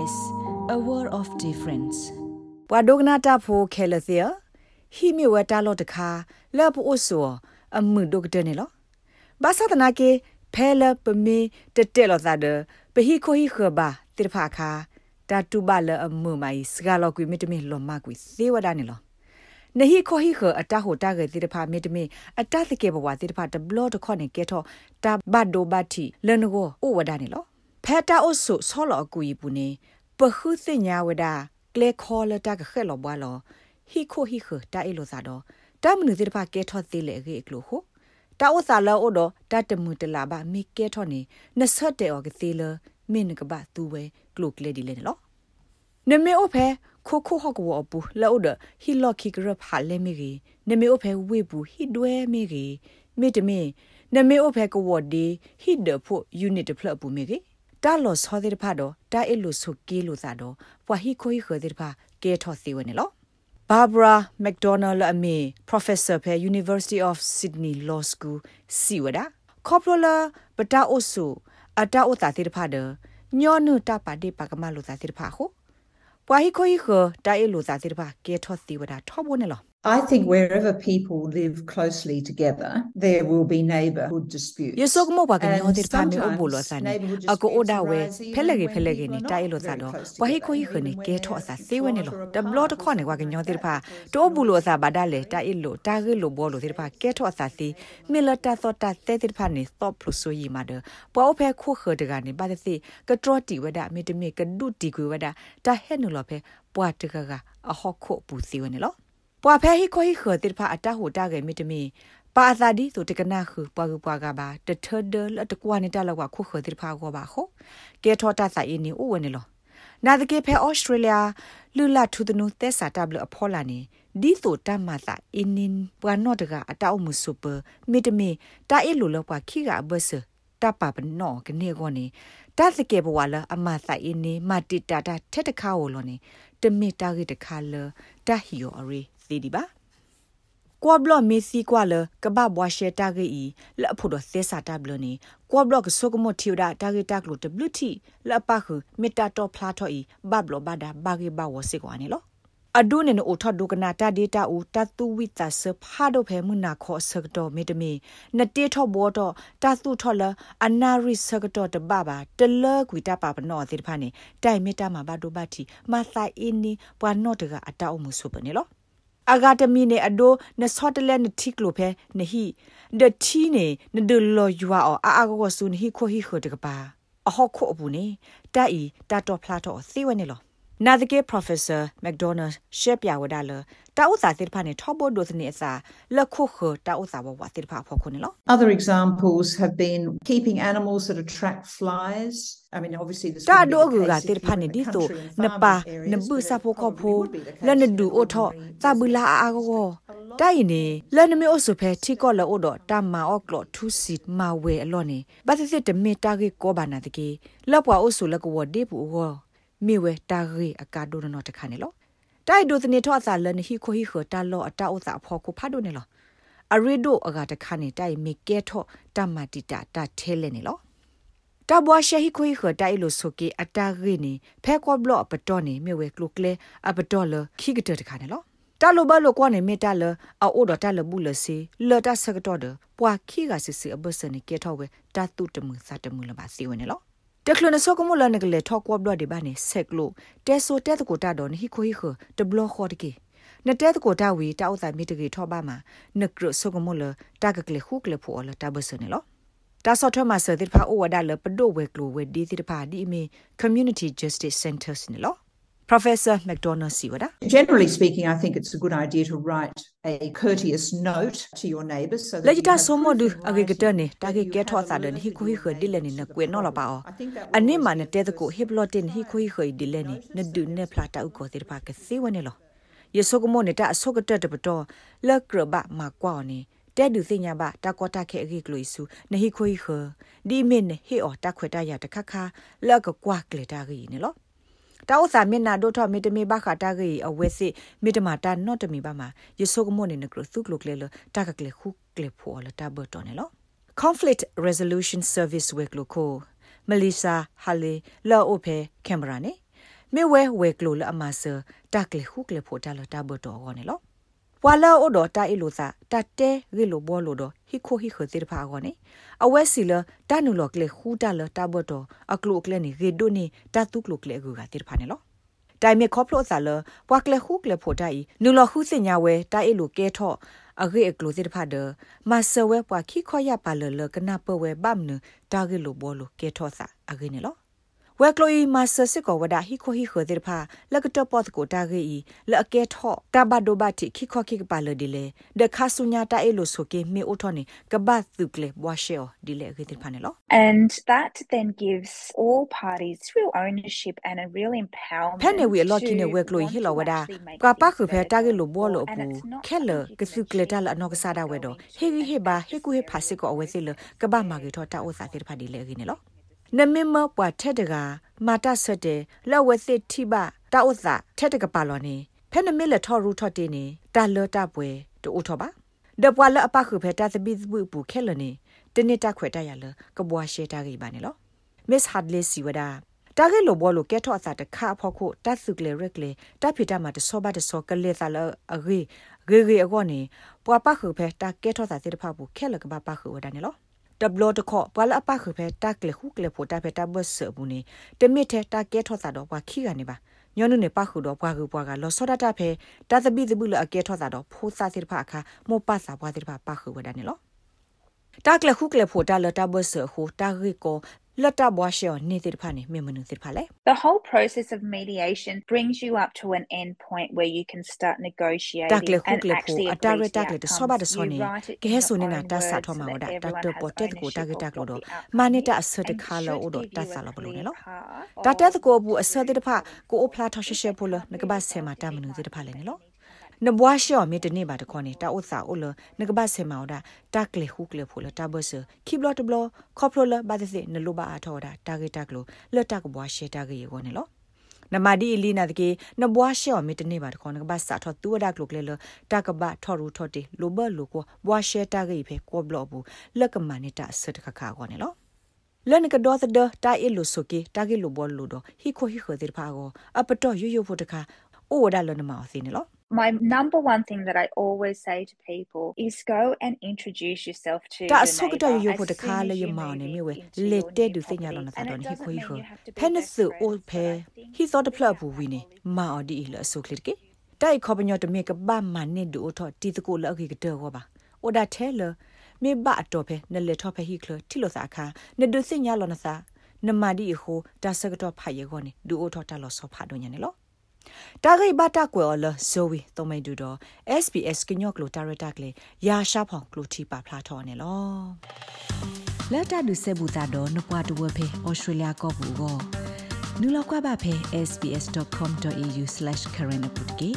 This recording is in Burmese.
SBS a world of difference ဘွာဒိုကနာတာဖိုခဲလသီဟီမီဝတာလောတခါလပ်အိုဆိုအမှုဒိုကတနေလောဘာသာတနာကေဖဲလပမီတတဲလောသာဒပဟီခိုဟီခဘာတိဖာခါတာတူဘလအမှုမိုင်စဂါလောကွီမီတမီလောမကွီသေဝဒနေလောနဟီခိုဟီခအတာဟိုတာဂေတိတဖာမီတမီအတာတကေဘဝတိတဖာတဘလော့တခေါနေကေထောတာဘတ်ဒိုဘတ်တီလနကိုအိုဝဒနေလောဖဲတာအိုဆုဆောလောအကူဤပူနေ ပခုစညာဝဒကလေခေါ်လတာကခဲလောဘွာလောဟီခိုဟီခတာအီလိုသာတော့တာမနုတိတဖာကေထောသေးလေအေကလိုခိုတာဥစာလောအိုတော့တတမှုတလာပါမိကေထောနေနဆတ်တဲ့အော်ကသေးလမင်းကဘာသူဝဲကလုကလေဒီလေနော်နမေအိုဖဲခိုခိုဟော့ကောပူလောဒဟီလော့ခိကရဖာလေမီရီနမေအိုဖဲဝေဘူးဟီဒွဲမီရီမိတမီနမေအိုဖဲကဝဒီဟီဒဖို့ယူနစ်တဖလပူမီရီ တာလောဆောတဲ့ဖာတော့တာအလူဆုကီလို့သာတော့ပွာဟီခိုဟီခတဲ့ဖာကဲထော်စီဝနေလော Barbara McDonald Ame Professor pe University of Sydney Law School Siwada Koplola Bata Osu Ata Ota Tirpha de Nyo nu ta pa de pa kama lo ta tirpha ho ပွာဟီခိုဟီခတာအလူသာတိတပါကေထောသီဝဒထောဘုန်လော I think wherever people live closely together, there will be neighborhood disputes. Yesok mo ba kan yo dir pa me o bolo sa ni. Ako oda we phelege phelege ni tai lo sa do. Wa hi ko hi khne ke tho sa se we ni lo. Da blo to kho ne wa kan yo dir pa. To bolo sa ba da le tai lo ta ge lo bo lo dir pa ke tho sa si. Me lo ta so ta te dir pa ni stop pro so yi ma de. Pwa o phe khu kho de ga ni ba de si ka tro ti we da me de me ka du ti ku we da. Ta he no lo phe pwa de ga ga a ho kho pu si we ni lo. ပွာဖဲဟိခိုဟိခတိဖာအတဟူတာကေမီတမီပါသာဒီဆိုတကနာခပွာကူပွာကပါတထဒလတကွာနေတာလောက်ခုခတိဖာကိုပါခုကဲထောတာဆိုင်နီဥဝနေလောနာဒကေဖဲဩစတြေးလျလူလာထူဒနုသက်စာတဘလအဖောလာနေဒီဆိုတမသာအင်းနင်ပွာနော့တကအတောက်မှုဆူပမီတမီတာအီလူလောက်ပွာခိကအဘဆတပပနောကနေကောနေတသကေဘဝလာအမသာအင်းနေမတိတာတာထက်တခါဝလောနေတမီတာဂိတခါလတဟီယိုအရီ သေးဒီပါကွာဘလမေစီကွာလကဘဘွားရှေတာဂေဤလအဖို့တော့သေစာတာဘလနေကွာဘလကဆုကမထီဒါတာဂေတာကလိုတဘလူတီလပခုမေတာတော့ဖလာတော့ဤဘဘလဘဒါဘာဂေဘဝစေကွာနေလောအဒုနေနိုထဒုကနာတာဒေတာဦးတတူဝိတဆဖာဒိုဖဲမနာခောဆကတော့မေတမီနတေထောဘောတော့တသုထောလအနာရိဆကတော့တဘဘာတလကွီတာပါပနောတိဖာနေတိုင်မေတာမှာဘာဒိုဘတ်တီမဆိုင်အင်းနီပွာနော့တကအတောက်မှုဆုပနေလော အဂါတမီနေအဒိုနဆော့တလဲနတိကလိုဖဲနဟီဒတီနေနဒလောယွာအောအာအကောဆုနဟီခိုဟီခဒကပါအဟောခိုအပူနေတာအီတာတော့ဖလာတော့သေဝနေလော နာဒကေ professor mcdonald ရှက်ပြဝဒါလတာဥစာစစ်ဖာနေထောဘဒိုစနေအစာလက်ခုခတာဥစာဘဝစစ်ဖာဖောက်ခုနေလော Other examples have been keeping animals that attract flies I mean obviously this တာဒိုဂူကစစ်ဖာနေဒီဆိုနပါနဘစာဖိုခဖိုလနဒူအိုထောသဘလာအာကိုတိုင်နေလနမေအဆုဖဲထိကောလောဒတာမာအော့ကလောထူစီမာဝဲအလောနေဘာစစ်တမေတာကေကောဘာနာတကေလောက်ပွားအဆုလကဝဒေပူဟော မိဝဲတာရီအကာဒိုနော်တခါနေလောတိုက်ဒိုသနေထောအစာလန်ဟီခိုဟီခတာလောအတာဥစာဖောခုဖတ်ဒိုနေလောအရီဒိုအကတခါနေတိုက်မိကဲထောတမတီတာတာထဲလဲနေလောတဘွားရှဟီခွေခတိုင်လို့ဆိုကေအတာရီနေဖဲကောဘလော့ပတော်နေမြဝဲကလုကလေအပတော်လခိကတတခါနေလောတာလိုဘလိုကွာနေမေတာလအိုဒတာလဘူးလစီလတာစကတော်ဒပွာခိကစစ်စစ်အဘစနေကေထောဝဲတာတုတမှုစာတမှုလပါစီဝနေလော တကလနစောကမလနကလေထောက်ကွဘလဒီဘာနေဆက်ကလိုတဲဆိုတဲတကိုတာတော့ဟိခိုဟိခတဘလခေါ်တကေနတဲတကိုတာဝီတောက်သာမီတကေထောပါမှာနကရစောကမလတာကကလေခုကလေဖိုအလတာဘဆနေလောတာဆော့ထမဆာတိဖာအိုဝဒါလပဒိုဝဲကလိုဝဲဒီတိဖာဒီမီ community justice centers နေလော Professor McDonald Siwada. Generally speaking, I think it's a good idea to write a courteous note to your neighbors so that Lajita somodu agigata ne tagi ke tho sa den hi khui khe dile ni na kwe no la ba o. Ani ma ne te ko hiplotin hi khui khe dile ni na du ne plata u ko tir pa ke si wane lo. Ye so ko mo ne ta so ka te de to la kra ba ma kwa ni တဲဒူစညာဘတာကောတာခဲအဂိကလိုစုနဟိခွိခဒီမင်းဟေအော်တခွေတရတခခလကကွာကလေတာဂီနေလော တာဥစာမျက်နာဒိုထောမီတမီဘခတာဂီအဝဲစစ်မီတမတာနော့တမီဘာမှာယဆုကမွန်နေနကရသုကလုကလေလတာကကလေခုကလေဖောလတာဘတော်နေလော conflict resolution service work လို့ကိုမလီစာဟာလီလောအိုဖေကင်မရာနေမေဝဲဝဲကလိုလအမဆာတက်လေခုကလေဖိုတာလတာဘတော်ကောနေလော ဝါလာအိုဒတာအီလိုစာတတဲရီလိုဘောလိုတော့ဟီခိုဟီခသေဖာကောနေအဝဲစီလတနုလောကလေခူတာလတာဘတော်အကလုကလေနေရေဒိုနေတာတုကလုကလေကူကသေဖာနေလောတိုင်မေခေါပလို့စာလပွားကလေခုကလေဖိုတိုင်နူလခုစညာဝဲတိုင်အီလိုကဲထော့အဂေအကလိုစစ်ဖာဒမဆဝဲပွားခိခွာရပါလလကနာပဝဲဘမ်နတာဂေလိုဘောလိုကဲထော့စာအဂေနေလော ဝဲကလိုီမာဆစစ်ကိုဝဒဟီခိုဟီခိုဒီဖာလကတပတ်ကိုတာဂေီလအကဲထော့တဘဒိုဘတိခိခိုခိကပါလဒီလေဒခါဆုညာတာအေလိုဆိုကေမေအိုထောနေကဘတ်သူကလေဘွာရှေောဒီလေဂေတိဖာနေလော and that then gives all parties real ownership and a real empowerment ဖဲနေဝီအလော့ကိနေဝဲကလိုီဟီလောဝဒကပခုဖဲတာဂေလိုဘောလိုပူခဲလကစုကလေတာလအနောကစားတာဝဲတော့ဟေဂီဟေဘာဟေကူဟေဖာစစ်ကိုအဝဲစစ်လကဘမာဂေထောတာအိုစာတိဖာဒီလေဂေနေလော နမမပွားထက်တကမာတဆွတ်တယ်လက်ဝဲစစ်ထိပါတာဥစာထက်တကပါလောနေဖဲနမလထော်ရူထော်တင်းနေတာလောတာပွဲတူထော်ပါဒပွာလအပခုဖဲတာသပိပူပူခဲလနေတနစ်တခွဲတရလကဘွားရှေတာကြီးပါနေလောမစ်ဟတ်လေးစီဝဒါတာဂေလိုဘောလိုကဲထော့အစာတခါဖို့ခုတတ်စုကလေရက်လေတဖိတာမှာတဆောပါတဆောကလေသလအဂေဂေဂေအကောနေပွာပခုဖဲတာကဲထော့စာစစ်တဖဘူးခဲလကဘာပခုဝဒါနေလော တဘလတခောပလအပခဖဲတက်လေခုကလေဖိုတာဖဲတဘဆဘူးနေတမစ်ထဲတကဲထော့တာတော့ဘွာခိကနေပါညောနုနေပခုတော့ဘွာကူဘွာကလောစောဒတာဖဲတသပိသဘူးလအကဲထော့တာတော့ဖိုးစာစစ်ဖအခါမောပစာဘွာစစ်ဖပခုဝဒနေလောတက်လေခုကလေဖိုတာလတဘဆဟူတာရီကို လတ်တဘွားရှောနေတဲ့ဖာနေမေမနုစစ်ဖာလေ The whole process of mediation brings you up to an end point where you can start negotiating တက်လေခုကလေဖိုအတာရတက်လေဆောဘာဒဆောနေကဲဆိုနေတာတဆာထောမှာဝဒတက်တပေါ်တက်ကိုတက်တက်လို့တော့မနစ်တအစတခါလို့တော့တဆာလို့ဘလို့နော်တတ နကဘဆဲမှာတမနုစစ်ဖာလေနော်နဘွားရှော့မြေတနေပါတခေါနေတာဥစာဥလနကဘဆေမောဒါတက်လေဟုကလေဖိုလတာဘဆခိဘလတ်ဘလခေါပလဘာဒစေနလိုဘာအထောဒါတာဂေတက်လိုလတ်တက်ဘွားရှေတာဂေရောနေလောနမဒီလီနာတကေနဘွားရှော့မြေတနေပါတခေါနကဘစာထောတူဝဒါကလုကလေလတကဘထော်ရူထော်တီလိုဘလိုကိုဘွားရှေတာဂေဖေကိုဘလဘူးလက်ကမနေတာဆတ်ခခါကောနေလောလနကတော့တဲ့တာအီလိုဆိုကေတာဂေလိုဘောလိုတော့ဟီခိုဟီခိုတဲ့ဖာကိုအပတော့ရွရွဖို့တခါအိုဒါလနမောစီနေလော my number one thing that I always say to people is go and introduce yourself to တာဆုကတရရဖို့တခါလေရမောင်နေမြဝဲလေတဲ့ဒုစညာလောနာတော်နေခွေးခွဖဲနစ်အိုဖဲဟီသောတဖလဘူးဝီနေမာအော်ဒီလဆုကလစ်ကေတိုက်ခေါပညောတမေကဘာမနေဒူထောတီတကိုလောက်ခေကတောပါအိုဒါထဲလမေဘအတော်ဖဲနလေထောဖဲဟီကလတီလိုစာခါနေဒုစညာလောနာစာနမဒီဟိုတာစကတော့ဖာယေခေါနေဒူအိုထောတာလောဆောဖာဒိုညာနေလော တာဂိဘတာကွယ်လဇိုဝီတုံမိန်တူတော့ SBS ကညော့ကလိုတာရတာကလေရာရှာဖောင်ကလိုတီပါဖလာထော်နေလောလက်တာဒုဆေဘူတာတော့နပွားတဝဖေဩစတြေးလျကောဘူကိုနူလောက်ကွာပါဖေ sbs.com.au/current ပုတ်ကေ